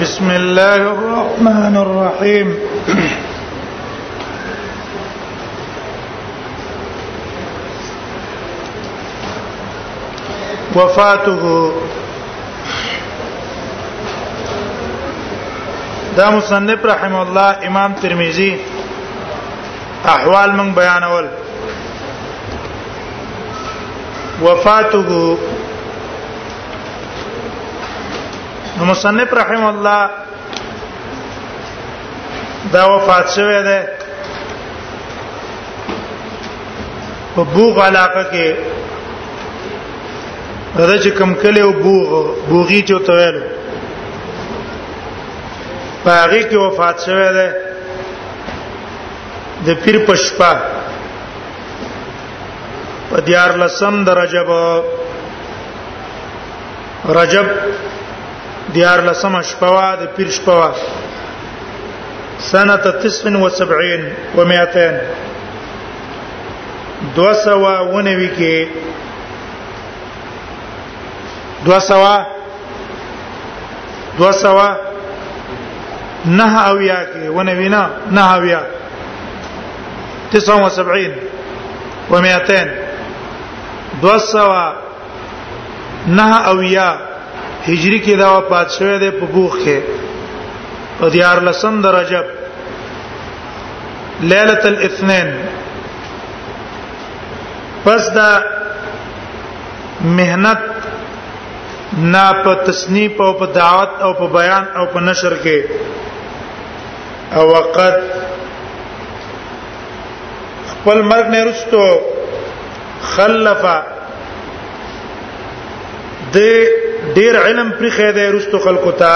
بسم الله الرحمن الرحيم وفاته دا مصنف رحم الله امام ترمذی احوال من بیانول وفاته نو مصنف رحم الله دا وفات شوه ده په بوغ علاقه کې دا چې کم کله او بوغ بوغي چې تویل په هغه کې وفات شوه ده د پیر پشپا په دیار لسم د رجب رجب دیار لسم شپوا د پیر شپوا سنه 79 و 200 دو سوا ونوي کې دو سوا دو سوا نه اویا کې ونوي نه نه اویا 79 و 200 دوسوا نه او یا هجری کې دا وفات شوه د په بوخ کې او دیار لسم د رجب ليله الاثنين پس دا مهنت نا په تصنیف او په دعوت او په بیان او په نشر کې او وقت خپل مرګ نه رستو خلفا د ډیر علم پر خیده رستو خلکو ته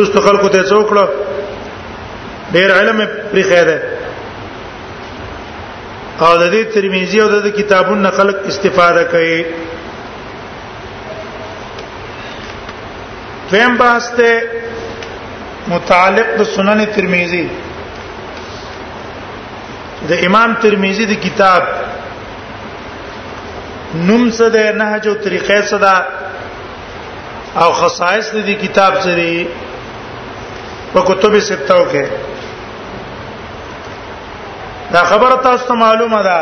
رستو خلکو ته څوکړه ډیر علم پر خیده او د دې ترمذی او د کتابونو خلق استفاده کوي دویم بحث ته متعلق د سنن ترمذی د امام ترمذی د کتاب نوم څه ده نهج او طریقې څه ده او خصائص د کتاب څه دي په کتب ستو کې دا خبره تاسو ته معلومه ده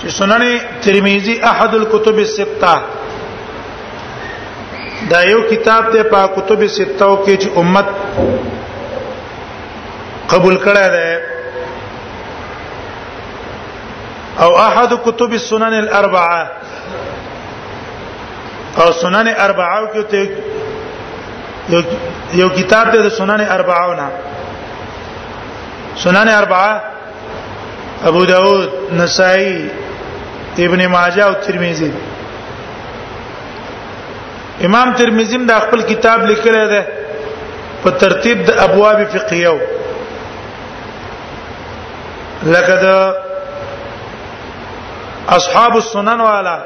چې سنن ترمذی احد الكتب السته دا یو کتاب دی په کتب سته کې چې امت قبول کړی دی او احد کتب السنن الاربعه او سنن اربعه کې ته یو کتاب دی د سنن اربعه نه سنن اربعه ابو داود نسائی ابن ماجه او ترمذی امام ترمذی دا خپل کتاب لیکلی دی په ترتیب د ابواب فقهیو لکه د اصحاب السنن والا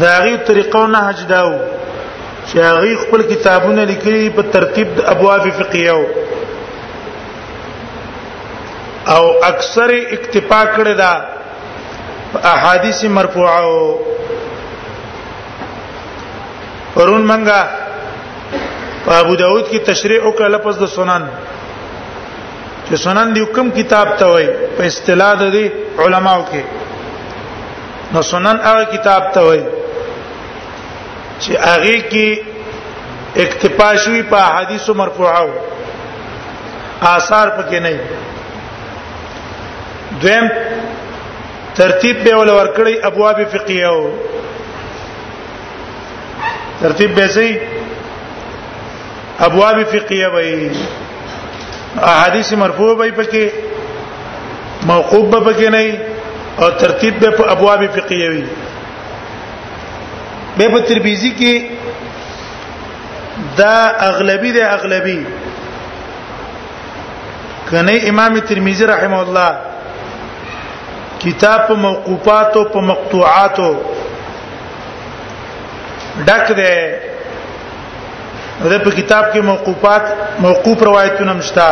دا غي طریقو نه حج داو چې هغه خپل کتابونه لیکلي په ترتیب د ابواب فقهیو او اکثر اکتفا کړی دا احادیث مرفوعه او پرون منګه په ابو داود کې تشریح وکړه لفظ د سنن چې سنن دی کوم کتاب ته وای په اصطلاح د علماو کې نو سنن هغه کتاب ته وای چې هغه کې اکتفا شوی په حدیث مرفوعه آثار پکې نه دویم ترتیب به ول ورکړي ابواب فقهیه او ترتیب به سي ابواب فقهیه وي احادیث مرفوع وي پکې موقوف به پکې نه او ترتیب به په ابواب فقهیه وي به په ترمذی کې دا اغلبي دی اغلبي کنه امام ترمذی رحم الله کتاب په موقوفاتو په مقطوعاتو ډک دی دا په کتاب کې موقوفات موقوف روایتونه هم شته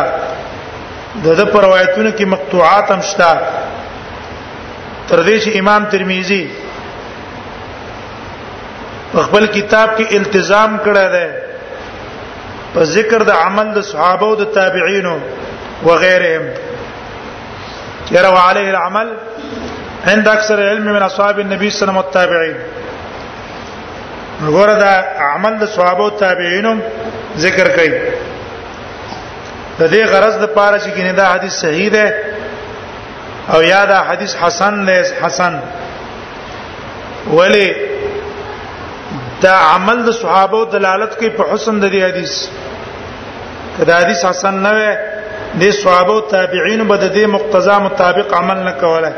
دا د روایتونو کې مقطوعات هم شته تر دې چې امام ترمذی په خپل کتاب کې التزام کړی دی په ذکر د عمل د صحابه او د تابعینو وغيرهم يروا عليه العمل عند اکثر علم من اصحاب النبي صلی الله علیه وسلم والتابعین وګوره دا عمل د صحابه او تابعینو ذکر کړي د دې غرض د پاره چې کینه دا حدیث صحیح ده او یا دا حدیث حسن دی حسن ولی دا عمل د صحابه دلالت کوي په حسن د دې حدیث کدا حدیث حسن نه وي د صحابه او تابعین به د دې مقتضا مطابق عمل نه کوله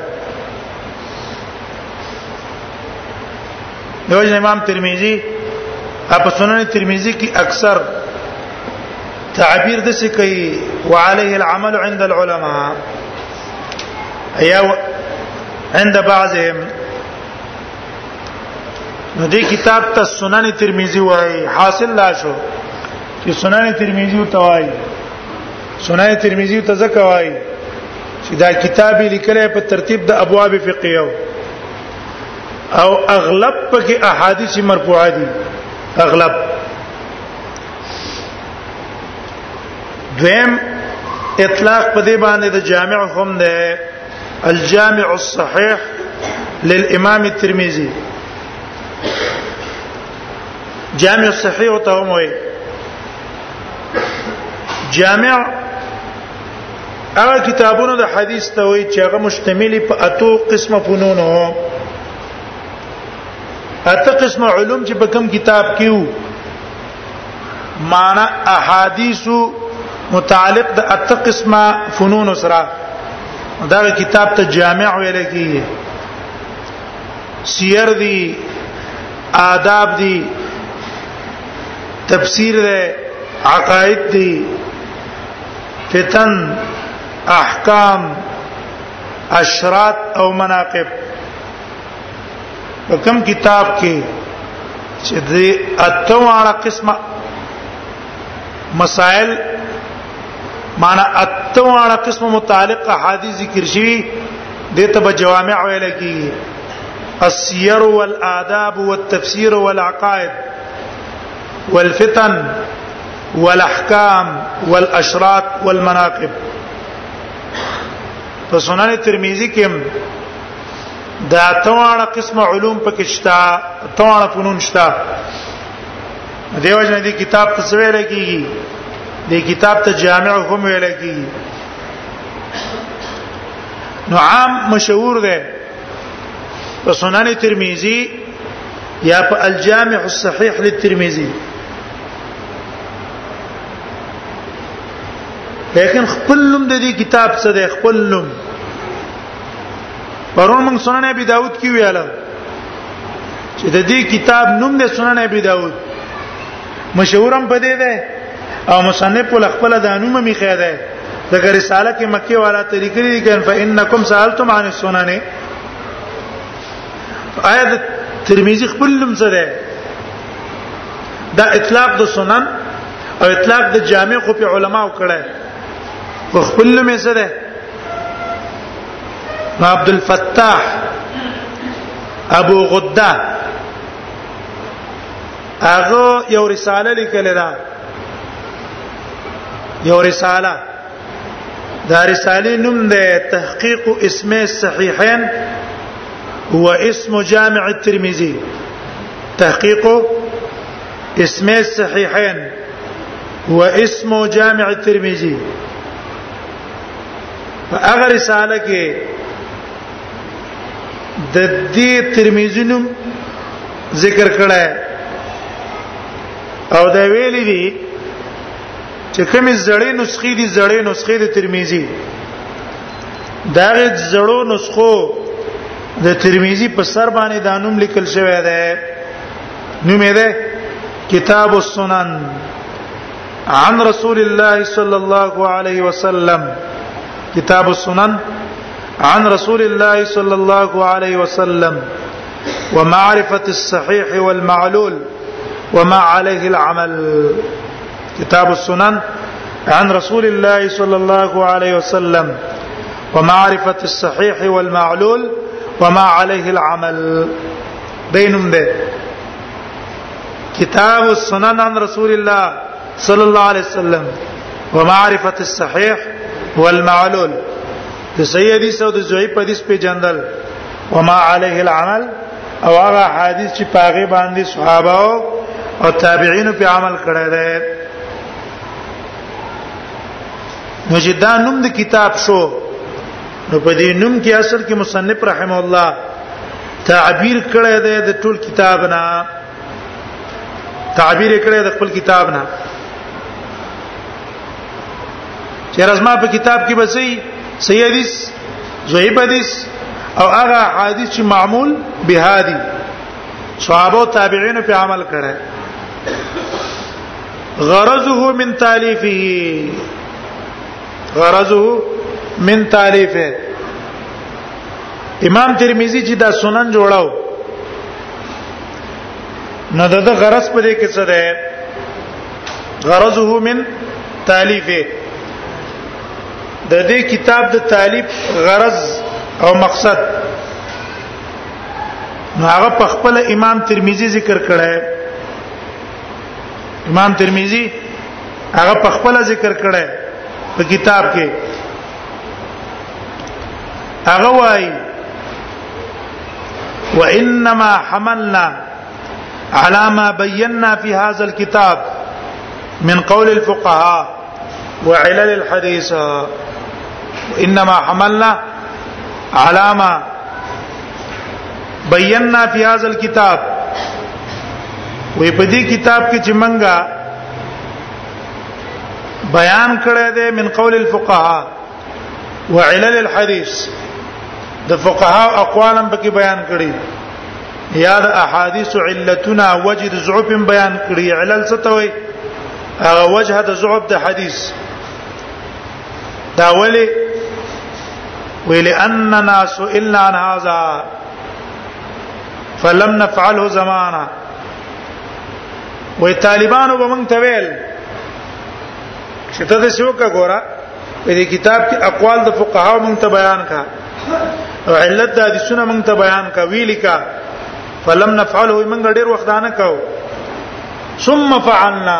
دیو جن امام ترمذی اپ سنن ترمذی کی اکثر تعبیر د څه کوي وعليه العمل عند العلماء یا عند بعضهم نو دې کتاب ته سنن ترمذی وای حاصل لا شو چې سنن ترمذی ته وای سنن ترمذی ته ځکه وای چې دا کتابي لیکل په ترتیب د ابواب فقهیو او اغلب پکې احادیث مرفوعه دي اغلب دویم اطلاق په دې باندې د جامع هم ده الجامع الصحيح للامام الترمذي جامع الصحيح ته هم وایي جامع هغه کتابونو د حدیث ته وایي چې هغه مشتمل په اتو قسمه فنونو اته قسمه علوم چې په کوم کتاب کې وو معنا احادیث متعلق د اته قسمه فنون سره دا کتاب ته جامع ویل کیږي سیر دی آداب دی تفسیر دی عقائد دی فتن احکام اشرات او مناقب په کوم کتاب کې چې د اتواړه قسمه مسائل معنا اتواړه قسمه متعلق احادیث ذکر شوی دته به جوامع ویل کی السير والآداب والتفسير والعقائد والفتن والاحکام والاشراط والمناقب په سنن ترمذی کې دا تواړه قسم علوم پکې شتا تواړه فنون شتا دیو جن دي کتاب ته څه ویل کیږي دې کتاب ته جامع هم ویل کیږي نو عام مشهور ده په سنن ترمذی یا په الجامع الصحیح للترمذی لیکن خپل نوم د دې کتاب څه دی خپل نوم پرون موږ سنن ابي داود کې ویاله چې د دې کتاب نوم د سنن ابي داود مشهورم پدې ده او مصنف ول خپل د انوم می خیر ده د رساله کې مکه والا طریقې دي کین فانکم سالتم عن السنن آیا د ترمذی خپل نوم څه ده دا اطلاق د سنن او اطلاق د جامع خو په علماو کړه خو خپل نوم یې سره عبد الفتاح ابو غده هغه یو رساله لیکل ده یو رساله دا رساله نوم ده تحقیق اسم الصحیحین هو اسم جامع الترمذی تحقیق اسم الصحيحين واسم جامع الترمذي هغه رساله کې د دې ترمذی نوم ذکر کړه او دا ویلي دي چې کومې زړې نسخې دي زړې نسخې د ترمذی دا زړو نسخو د ترمذی په سر باندې دا نوم لیکل شوی دی نوم یې ده کتاب السنن عن رسول الله صلى الله عليه وسلم كتاب السنن عن رسول الله صلى الله عليه وسلم ومعرفة الصحيح والمعلول وما عليه العمل كتاب السنن عن رسول الله صلى الله عليه وسلم ومعرفه الصحيح والمعلول وما عليه العمل دینم ده کتاب السنن عن رسول الله صلى الله عليه وسلم ومعرفه الصحيح والمعلول د صحیح حدیث او د ضعیف حدیث په جندل وما عليه العمل او هغه حدیث چې پاغه باندې صحابه او تابعین په عمل کړی دی نو چې دا نوم د کتاب شو نو په دې نوم کې اصل کې مصنف رحم الله تعبیر کړی دی د ټول کتاب نه تعبیر کړی د خپل کتاب نه چې رزما په کتاب کې بسې سیدیس زویب حدیث او هغه حدیث چې معمول به هادي صحابه او تابعین په عمل کړه غرضه من تالیفه غرضه من تالیفه امام ترمذی چې دا سنن جوړاو نو د غرض په دې کې څه ده غرضه من تالیفه د دې کتاب د تالیف غرض او مقصد نو هغه په خپل امام ترمذی ذکر کړی امام ترمذی هغه په خپل ذکر کړه په کتاب کې هغه وایي وانما حملنا على ما بينا في هذا الكتاب من قول الفقهاء وعلل الحديث انما حملنا على ما بینا فی هذا الكتاب وې په دې کتاب کې چې منګه بیان کړی دی من قول الفقهاء وعلل الحديث د فقهاء اقوالم پکې بیان کړی یا د احادیث علتنا وجد ضعف بیان کړی علل څه ته وایي هغه وجه د ضعف د حدیث دا ولی ویل اننا سئلنا عن هذا فلم نفعله زمانہ وې طالبانو به مونږ ته ویل چې ته د شوکه ګوره په دې کتاب کې اقوال د فقهاو مونږ ته بیان کا او علت د حدیثونو مونږ ته بیان کا ویل کا فلم نفعله مونږ ډیر وخت نه کاو ثم فعلنا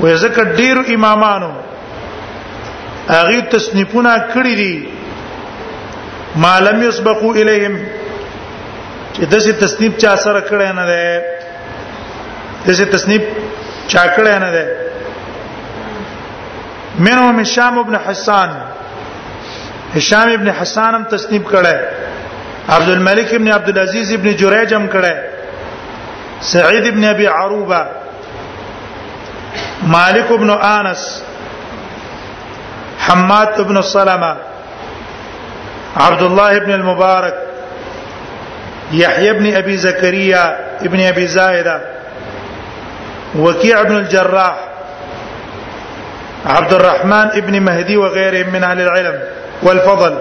وې ځکه ډیر امامانو هغه تصنیفونه کړی دي ما لم يسبقوا اليهم چې دغه تصنیف چا سره کړی نه ده دغه تصنیف چا کړی نه ده منهم هشام ابن حسان هشام ابن حسان هم تصنیف کړی عبد الملک ابن عبد العزيز ابن جريج هم کړه سعيد ابن ابي عروبه مالک ابن انس حماد ابن سلمة عبد الله ابن المبارك يحيى ابن ابي زكريا ابن ابي زائده وكيع بن الجراح عبد الرحمن ابن مهدي وغيرهم من اهل العلم والفضل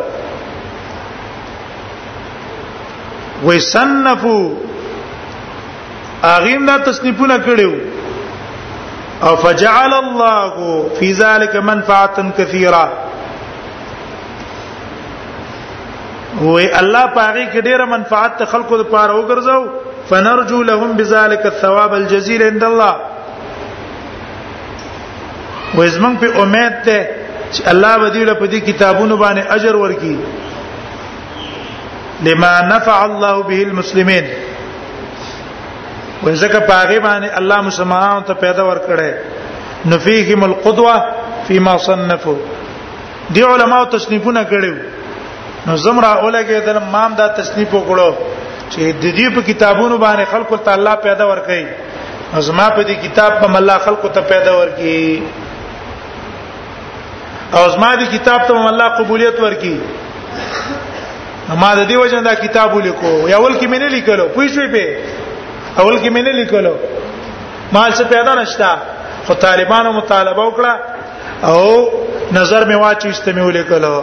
ويصنفوا اغیم دا تصنیفونه کړیو او فجعل الله فی ذلک منفعه کثیره وې الله پاره کې ډېره منفعت ته خلکو لپاره وګرځاو فنرجو لهم بذلک الثواب الجزيل عند الله وې زمنګ په امید ته چې الله به دې په دې کتابونو باندې اجر ورکړي لما نفع الله به المسلمين وې ځکه پاغه باندې الله مسلمانانو ته پیدا ورکړي نو فیهم القدوه فيما صنفوا دی علماء تصنیفونه کړي نو زمرا اولګه د مام دا تصنیف وکړو چې د دې په کتابونو باندې خلکو ته الله پیدا ورکړي ازما په دې کتاب په الله خلکو ته پیدا ورکړي او ازما دې کتاب ته الله قبولیت ورکړي نو ما د دې وجه دا کتاب ولیکو یا اول کې مې نه لیکلو پوه شوې په اول کې مې نه لیکلو مال څه پیدا نشتا خو طالبانو مطالبه وکړه او نظر مې واچو استمه ولیکلو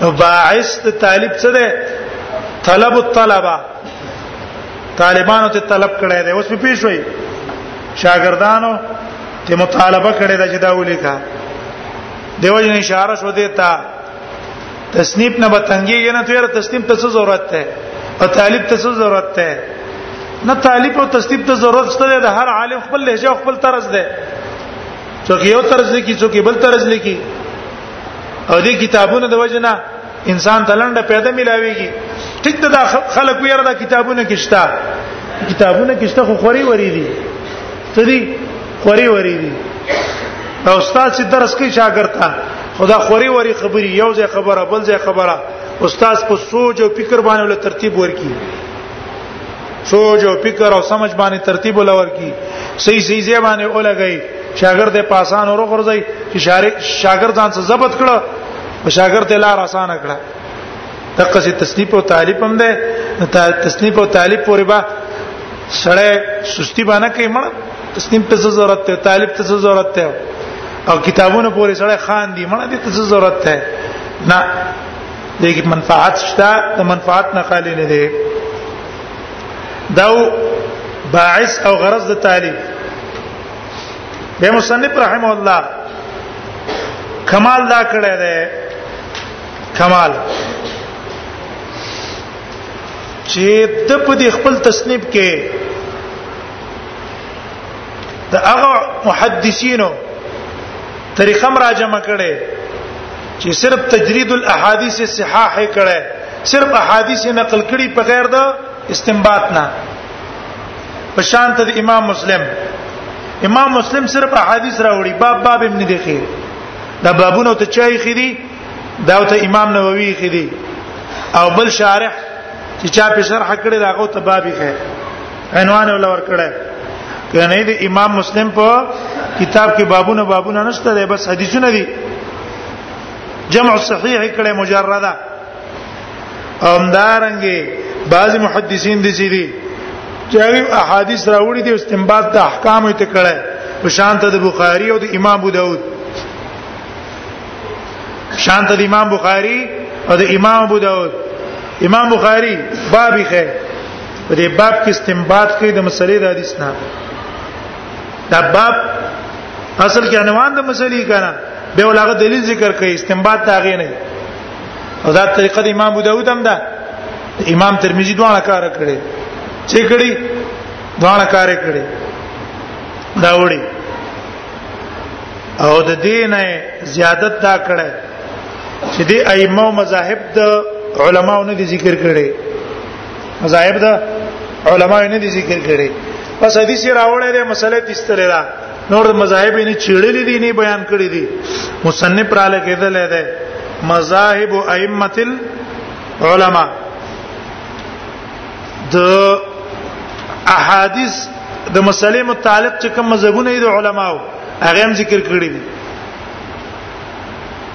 نو باعث د طالب څه ده طلب الطلبه طالبانو ته طلب کړی دی اوس په پیښوي شاګردانو ته مطالبه کړی دا چې دا ولیکا دیو جن اشاره شو دیتا تسنیب نه بتنګي نه تیر تسنیب ته څه ضرورت ده او طالب ته څه ضرورت ده نه طالب او تسنیب ته ضرورت شته د هر عالم خپل لهجه او خپل طرز ده څوک یو طرز لیکي څوک بل طرز لیکي او دې کتابونو د وجنه انسان تلند پیدا ملاويږي ټیک ده خلک ویره د کتابونو کې شته کتابونه کې شته خو خوري وري دي ته دي خوري وري دي او استاد چې درس کوي شاګرد ته خدا خوري وري خبري یو ځای خبره بل ځای خبره استاد په سوچ او فکر باندې ول ترتیب ورکی سوچ او فکر او سمجھ باندې ترتیب ول ورکی صحیح صحیح ځای باندې ولګي شاګرد په آسان اور غورځي چې شاګرد ځان څخه ضبط کړه او شاګرد لار آسان کړه دغه سي تصنیف او تعلیب هم ده تصنیف او تعلیب پورې با سړی سستی باندې کوي مړ تصنیف ته ضرورت ته تعلیب ته ضرورت ته او کتابونه پورې سره خان دي مړه دې ته ضرورت ده نه دغه منفعت شته د منفعت نه خالی نه دي دا باعث او غرض د تعلیم به مصنف رحم الله کمال دا کړی دی کمال چې د په خپل تصنیف کې دا هغه محدثینو طریقه مراجمه کړي چې صرف تجرید الاحاديث صحاح کړي صرف احادیث نقل کړي په غیر د استنباط نه په شان ته امام مسلم امام مسلم صرف احادیث راوړي باب باب ابن دی خیر دا بابونه ته چای خېدي دا ته امام نووي خېدي او بل شارح چې چا په شرح کړي راغو ته بابي خیر عنوان ولور کړه کنه دې امام مسلم په کتاب کې بابونه بابونه نشته دی بس حدیثونه دي جمع صحیح کړه مجرده همدارنګه بعضی محدثین دي چې دي چې احادیث راوړي دي استنباط د احکام ته کړه په شان ته د بخاری او د امام ابو داود شان ته د امام بخاری او د امام ابو داود امام بخاری بابی خیر په دې باب کې استنباط کوي د مسلې د حدیث نه دا باب اصل کې عنوان د مسلې کنا به ولاغه دلیل ذکر کوي استنباط دا غي نه او دا طریقه د امام ابو داود هم ده امام ترمذی دوه کار کړي چې کړي دوه کار کړي دا وړي او د دین زیادت دا کړه چې د ائمه مذاهب د علماو نه ذکر کړي مذاهب دا علما نه دي ذکر کړي پس حدیث راوړی دی مسله تستره ده نور مذاهب نه چیړلې دي نه بیان کړی دي مصنف را لګیدل دی مذاهب ائمه العلماء د احادیث د مسلې متعلق چې کوم مذهبونه دي علماو هغه هم ذکر کړی دي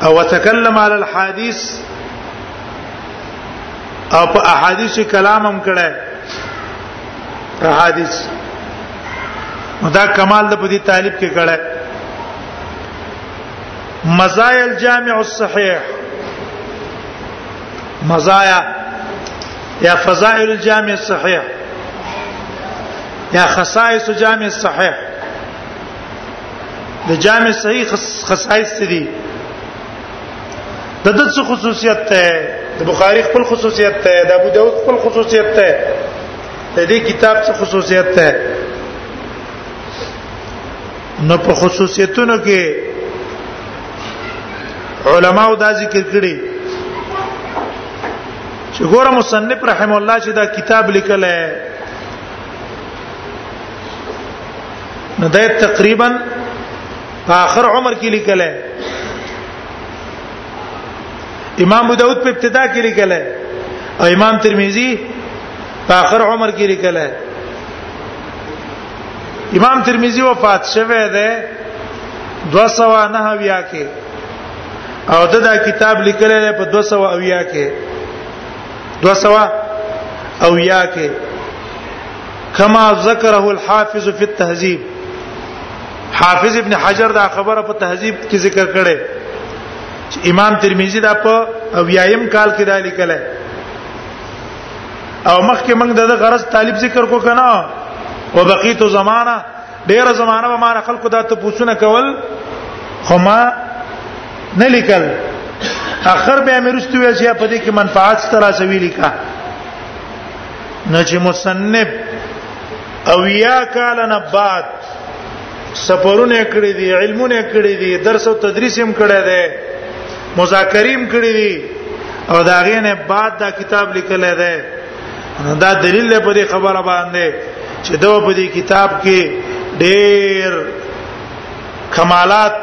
او تکلم علی الحديث او په احادیث کلام هم کړه احادیث دا کمال د پدی طالب کې کړه مزایا الجامع الصحيح مزایا یا فضائل الجامع الصحيح یا خصائص الجامع الصحيح د جامع صحیح خصائص دي د د څه خصوصیت ته د بخاری خپل خصوصیت ته د ابو داود خپل خصوصیت ته د دې کتاب څه خصوصیت ته نو په خصوصیتونو کې علماو دا ذکر کړي چې ګوره مصنف رحم الله چې دا کتاب لیکل ہے نو دا تقریبا په اخر عمر کې لیکل امام ابو داود په ابتدا کې لیکل او امام ترمذی په اخر عمر کې لیکل امام ترمذی وفات شوه دی 209 بیا کې او دا, دا کتاب لیکل دی په 200 او بیا کې 200 او بیا کې کما ذکره الحافظ فی التهذیب حافظ ابن حجر دا خبره په تهذیب کې ذکر کړي چې امام ترمذی دا په اویایم کال کې دا لیکل او مخکې موږ د غرض طالب ذکر کو کنه او بقیت زمانہ ډیره زمانہ به ما خلکو دا ته پوښتنه کول خو ما نه لیکل اخر به امرستو وی چې په دې کې منفعت سترا سوي لیکا نه چې مصنف او یا کال نه بعد سفرونه کړی دي علمونه کړی دي درس او تدریس هم کړی دی مذاکریم کړی دي او دا غینه بعد دا کتاب لیکل دی دا دلیل په دې خبره باندې چې دا په دې کتاب کې ډېر کمالات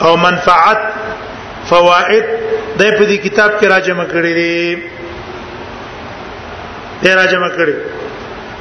او منفعت فواید د په دې کتاب کې راجمه کړی دي ډېر راجمه کړی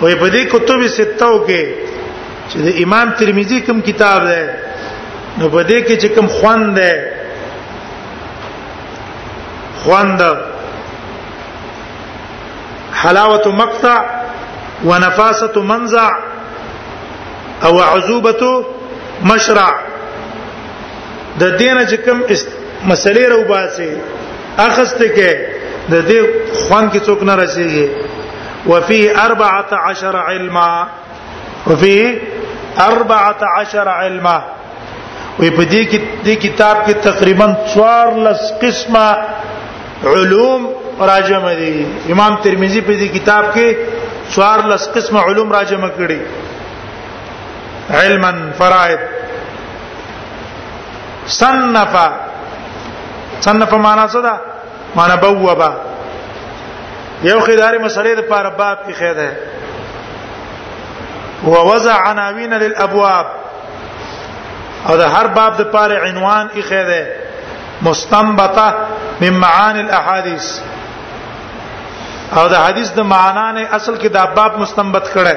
وې په دې کتب سته او کې چې د امام ترمذی کوم کتاب ده نو په دې کې چې کوم خوند ده خوند حلاوه مقطع ونفاسه منزع او عذوبه مشرع د دین چې کوم مسلې راو باسي اخست کې د دې خوان کې څوک نه رسیږي وفي 14 علما وفي 14 علما وي په دې کې د کتاب کې تقریبا 14 قسمه علوم راجم دي امام ترمذی په دې کتاب کې 14 قسمه علوم راجم کړي علما فرائض صنف صنف معنا څه ده معنا بوبا یو خداري مسلې د پاره باب کې خې ده ووضع عناوین للابواب او د هر باب د پاره عنوان یې خې ده مستنبطه من معاني الاحاديث او د حدیث د معنا نه اصل کې د باب مستنبط کړي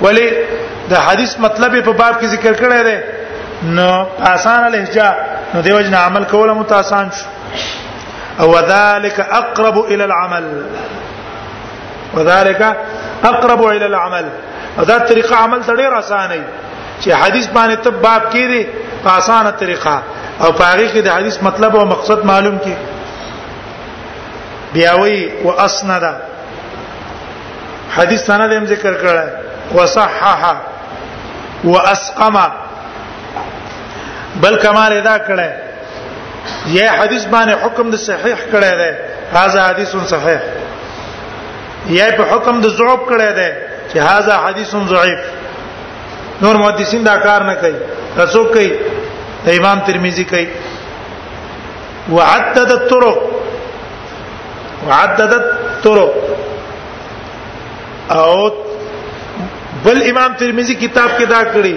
ولی د حدیث مطلب په باب کې ذکر کړی دی نو آسان لهجه نو دیو جن عمل کوله مت آسان شو او ذالک اقرب الى العمل وذالک اقرب الى العمل دا طریقه عمل ته ډیر آسان دی چې حدیث باندې ته باب کې دی په آسانه طریقه او په هغه کې د حدیث مطلب او مقصد معلوم کی بیا وی واسندا حدیث سند هم ذکر کړه وصحح واسقم بل کمال ادا کړه یا حدیث باندې حکم د صحیح کړه ده هاذا حدیث صحیح یا په حکم د ضعف کړه ده چې هاذا حدیث ضعیف نور محدثین دا کار نه کوي تاسو کوي امام ترمذی کوي وعدد الطرق وعددت طرق او بل امام ترمذی کتاب کې دا کړی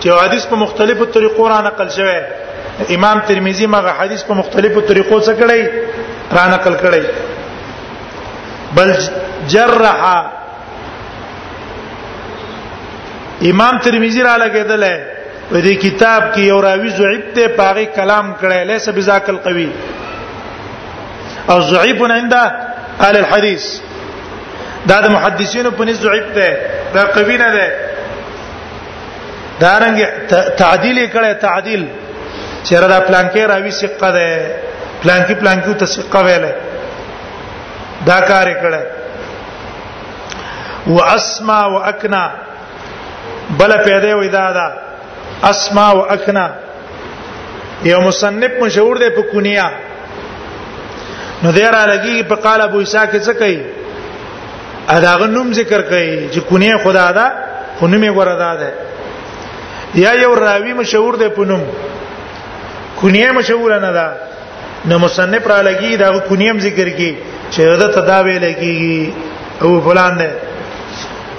چې حدیث په مختلفو طریقو را نقل شوی امام ترمذی مغه حدیث په مختلفو طریقو څخه کړی را نقل کړی بل جرح امام ترمذی را لګیدل په دې کتاب کې یو راوی ضعیف ته پاره کلام کړی لیسه بذاک القوی او ضعیف عند اهل الحديث دا د محدثینو په نس ضعیف ده دا قوی نه ده دارنګ تعدیل کړي تعدیل چیرې دا پلان کې راوي ثقه ده پلان کې پلان کې ته ثقه ویلې دا کار کړي واسما واکنا بل پیدا وې دا دا اسماء او اکنا یو مصنف مشهور دی په کونیا نو دیر علاوه په قال ابو عیسی کې څه کوي اداغه نوم ذکر کوي چې کونیه خدا ده خو نوم یې وردا ده یا یو راوی مشهور دی په نوم کونیه مشهور نه ده نو مصنف را لګي دا کونیم ذکر کی چې دا تداوی لګي او فلان ده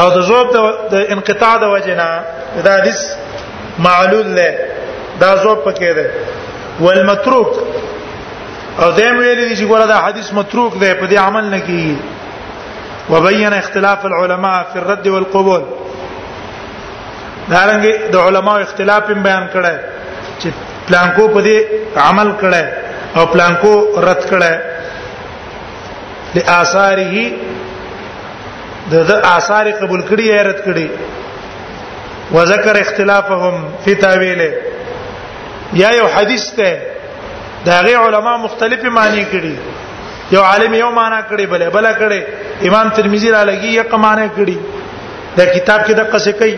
او د زوب د انقطاع د وجنا دا حدیث معلول له دا زوب پکې ده والمتروک او دا ویل دي چې ګوره دا حدیث متروک ده په دې عمل نه کیږي وبين اختلاف العلماء في الرد والقبول دارنګ د علماو اختلاف هم بیان کړه چې پلانکو په دې عمل کړه او پلانکو رد کړه لاثاره د د آثار قبول کړي یا رد کړي وذكر اختلافهم في تاويله یا یو حدیث ته دا غي علما مختلفه معنی کړي یو عالم یو معنا کړي بل بل کړي امام ترمذی را لګي یو معنا کړي دا کتاب کې د قصې کوي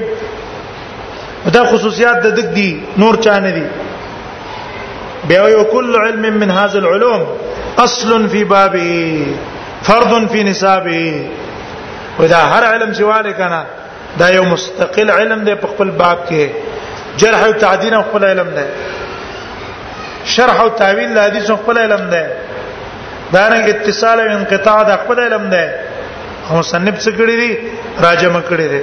دا خصوصیات د دک دي نور چانه دي بیا یو کل علم من هذا العلوم اصل فی بابه فرض فی نصابه ودا هر علم چې واله کنه دا یو مستقل علم دی په خپل باب کې جرح او تعدیل خپل علم دی شرح او تعویل حدیث خپل علم دی دا نه اتصال او انقطاع د خپل علم دی هم سنب څخه کړی دی راجم کړی دی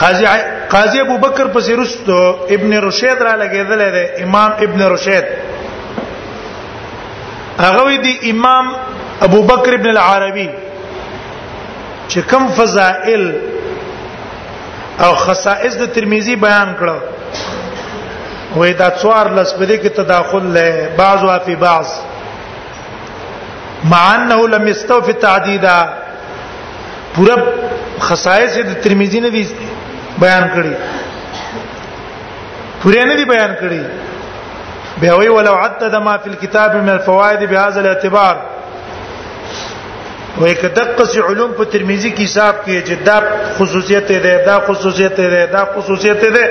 قاضي قاضي ابو بکر پسې رستو ابن رشید را لګیدل دی امام ابن رشید هغه دی امام ابو بکر ابن العربي چې کم فضائل او خصائص د ترمذی بیان کړو وې دا څوار لس بده کې تداخل له بعض او فی بعض مع انه لم يستوفي تعديدا پورا خصائص د ترمذی نه دي بیان کړی پورا نه دي بیان کړی به وی ولو عدد ما في الكتاب من الفوائد بهذا الاعتبار وای کدقه سی علوم په ترمذی کې حساب کې چې دا خصوصیت ده دا خصوصیت ده دا خصوصیت ده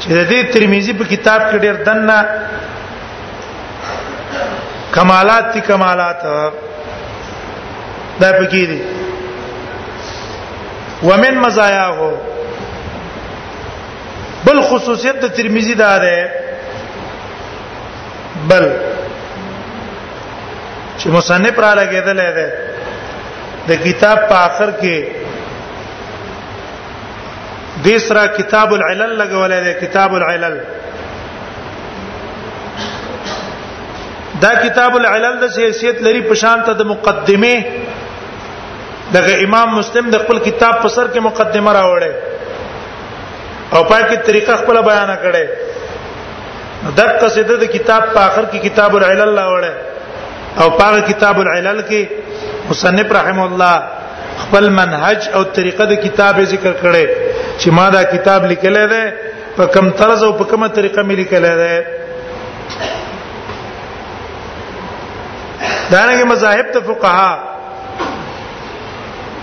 چې د دې ترمذی په کتاب کې ډېر دنه کمالات دي کمالات دا پکې دي ومن مزایاه بل خصوصیت د ترمذی دا ده بل چې مصنف را لګیدل دی د کتاب په اخر کې دې سره کتاب العلل لګولای دی کتاب العلل دا کتاب العلل د حیثیت لري په شان ته د مقدمه دغه امام مسلم د خپل کتاب په سر کې مقدمه راوړې او پای کې طریقه خپل بیان کړي دغه سید د کتاب په اخر کې کتاب العلل راوړې او پاغه کتاب العلل کې مصنف رحم الله خپل منهج او طریقه د کتاب ذکر کړي چې ما دا کتاب لیکل دی په کم طرز او په کومه طریقه مې لیکل دی دا نه مذاهب ته فقها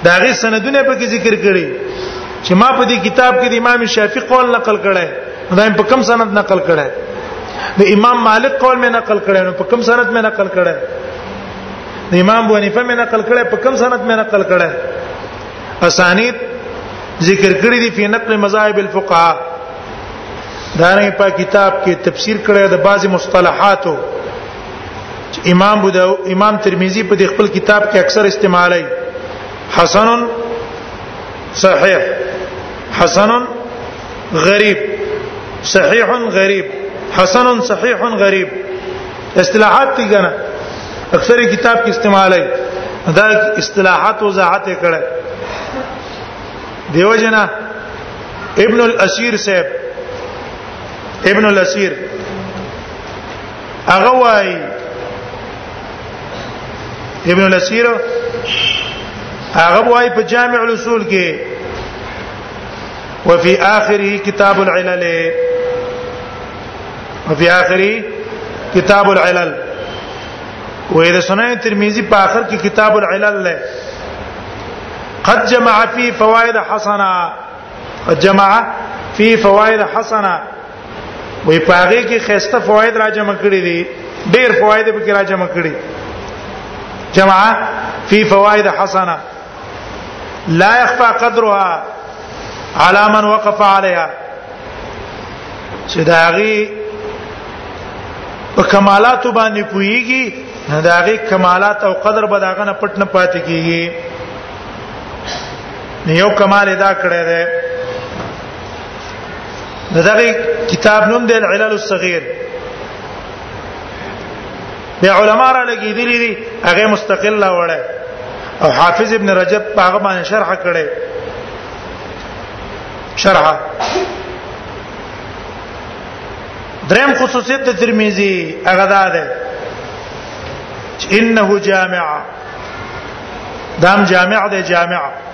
دا غي سندونه په کې ذکر کړي چې ما په دې کتاب کې د امام شافعي قول نقل کړي دا په کم سند نقل کړي د امام مالک قول مې نقل کړي نو په کم سند مې نقل کړي امام ابو حنیفه مې نقل کړي په کوم سند مې نقل کړي اسانید ذکر کړی دی په نقل مذاهب الفقهاء دا نه په کتاب کې تفسیر کړی د بعضی مصطلحاتو امام بو امام ترمذی په خپل کتاب کې اکثر استعمالای حسن صحیح حسن غریب صحیح غریب حسن صحیح غریب اصطلاحات دي کنه اکثر کتاب کې استعمال ہے دا اصطلاحات وضاحت کړه دیو جنا ابن الاسیر صاحب ابن الاسیر هغه وای ابن الاسیر هغه وای په جامع الاصول کې وفي اخره كتاب العلل وفي اخره كتاب العلل وې د سنن ترمذی په اخر کې کتاب العلل له قد جمع فی فوائد حسنه قد جمع فی فوائد حسنه وې پاغه کې خسته فواید را جمع کړی دي ډېر فواید به کې را جمع کړی جمع فی فواید حسنه لا يخفى قدرها على من وقف عليها چې دا غي په کمالات باندې پويږي نو دا غي کمالات او قدر به داغه نه پټ نه پاتې کیږي نو یو کمال ادا کړی دی دغه کتاب نوم دی العلل الصغير د علما را لګیدلې دي هغه مستقل لا وړه او حافظ ابن رجب هغه باندې شرح کړي شرح دریم خصوصیت د ترمذی هغه دا ده انه جامع دام جامع ده جامع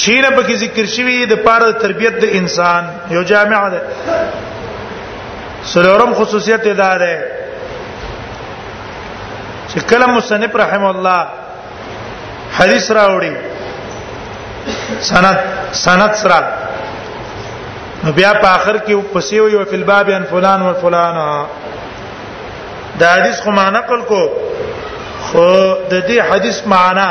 شیره په کې ذکر شوی د پاره تربيت د انسان یو جامع ده سلورم خصوصیت دا ده چې کلم مصنف رحم الله حدیث راوړي سند سند سره نو بیا په اخر کې پسې وي او فل باب ان فلان و فلان دا حدیث خو ما نقل کو خو د دې حدیث معنی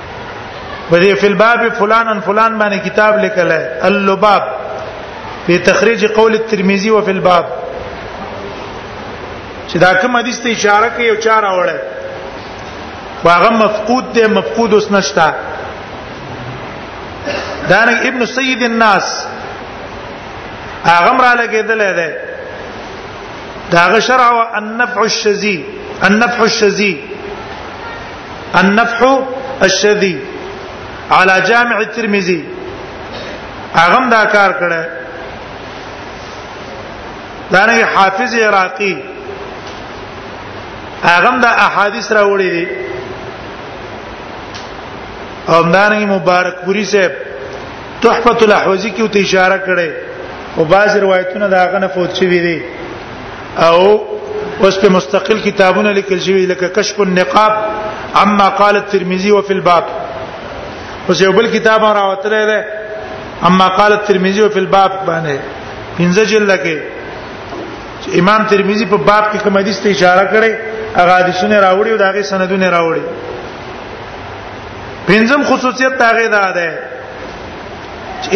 بده فی الباب فلان فلان باندې کتاب لیکل اللباب په تخریج قول الترمذی او فی الباب چې دا کوم حدیث ته اشاره کوي او چار اوړه واغه مفقود دی مفقود اوس نشتا دا نه ابن سید الناس هغه را لګیدل دی دا غشرع النفع الشذی النفع الشذی النفح الشذي على جامع الترمذي اغم دا کار کړه دا نه حافظ عراقي اغم دا احادیث راوړي دي او دا نه مبارک پوری صاحب تحفه الاحوزی کې ته اشاره کړې او بعض روایتونه دا غنه فوت شوی دي او اوس په مستقل کتابونه لیکل شوی لکه کشف النقاب اما قال الترمذي وفي الباب اوس یو بل کتاب راوتلی دی اما قال الترمذي وفي الباب باندې پنځه جلد کې امام ترمذی په باب کې کوم حدیث ته اشاره کړي هغه حدیثونه راوړي او داغه سندونه راوړي پنځم خصوصیت هغه دا ده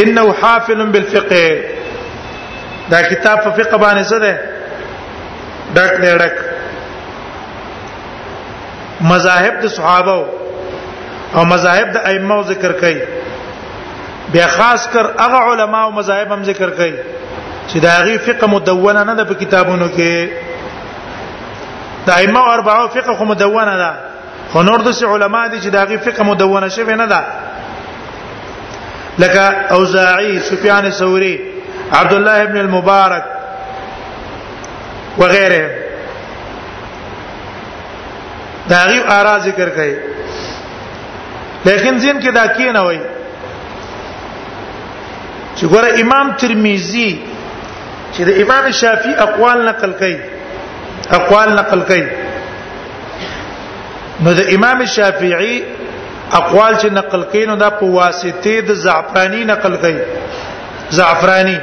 انه حافل بالفقه دا کتاب په فقہ باندې څه ده ډک دی ډک مذاهب د صحابه او مذاهب د ائمه ذکر کوي بیا خاص کر هغه علما او مذاهب هم ذکر کوي چې دا غي فقہ مدونه نه ده په کتابونو کې د ائمه اربعه فقہ مدونه ده خو نور د علماء دي چې داغي فقه مدونه شوی نه ده لکه اوزاعي سفيان الثوري عبد الله ابن المبارك وغيره داغي آرا ذکر کړي لیکن زین کې دا کی نه وای چې ګوره امام ترمذی چې د امام شافعي اقوال نقل کړي اقوال نقل کړي نو د امام شافعي اقوال چې نقل کین نو دا په واسطه د زعفرانی نقل کړي زعفرانی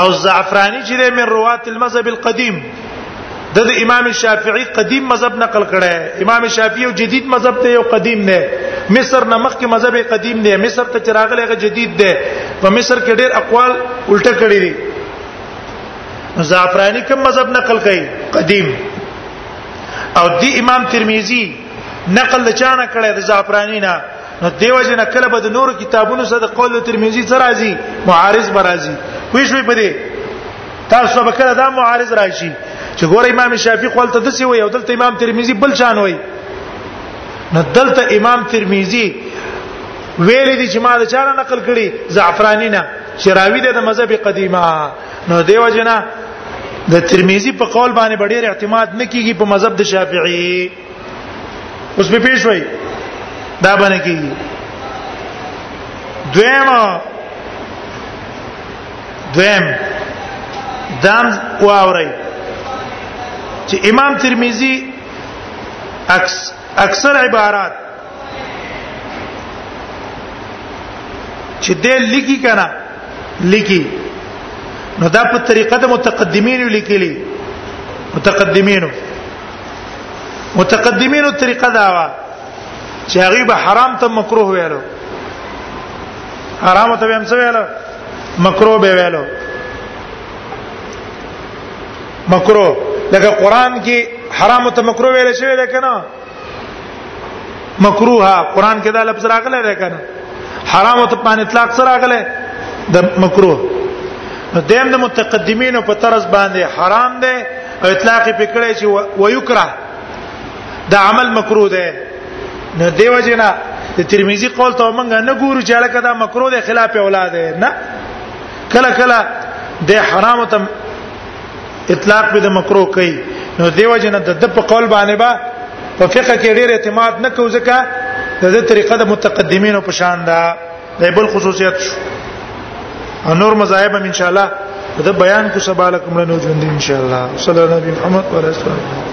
او زعفرانی چې من روات المذهب القديم د امام شافعي قدیم مذهب نقل کړي امام شافعي یو جدید مذهب دی یو قدیم نه مصر نه مخکې مذهب قدیم دی مصر ته چراغ لغه جدید دی په مصر کې ډېر اقوال الټه کړي دي زعفرانی کوم مذهب نقل کړي قدیم او دی امام ترمذی نقل لچانه کړي د زعفرانی نه نو دیو جن کله به د نور کتابونو سره د قول ترمذی سره راځي معارض برازي وې شوې په دې تاسو به کله دا معارض راشي چې ګور امام شافعي خپل ته دسی وي او دلته امام ترمذی بل چان وي نو دلته امام ترمذی ویل دي چې ما د چا نقل کړي زعفرانی نه چې راوی د مذهب قدیمه نو دیو جنا د ترمذی په قول باندې ډېر اعتماد نه کیږي په مذهب د شافعي اوس به پیښ وای دا باندې کیږي دویم دویم دام واوري چې امام ترمذی اکثر عبارات چې دې لګي کنه لګي نو دا په طریقه د متقدمینو لیکلي متقدمینو متقدمینو طریقه دا وا چې هغه به حرام ته مکروه ویلو حرام ته هم څه ویلو مکروه به ویلو مکروه لکه قران کې حرام ته مکروه ویل شوی دی کنه مکروه قران کې دا لفظ راغلی دی کنه حرام ته په اطلاق سره راغلی د مکروه نو دیم د متقدمینو په طرز باندې حرام دی او اطلاق په کړی چې ويکره دا عمل مکروه دی نو دیو جنا د ترمذی قول ته مونږ نه ګورو چې الکه دا مکروه دی خلاف اولاد نه کله کله د حرام ته اطلاق به د مکروه کوي نو دیو جن د په قول باندې با په فقہ کې ډېر اعتماد نه کوي ځکه د دې طریقه د متقدمینو په شان ده د بل خصوصیت شو نور مذاهب ان شاء الله د بیان کو سبا لکم له نو ژوند ان شاء الله صلی الله علیه محمد و رسول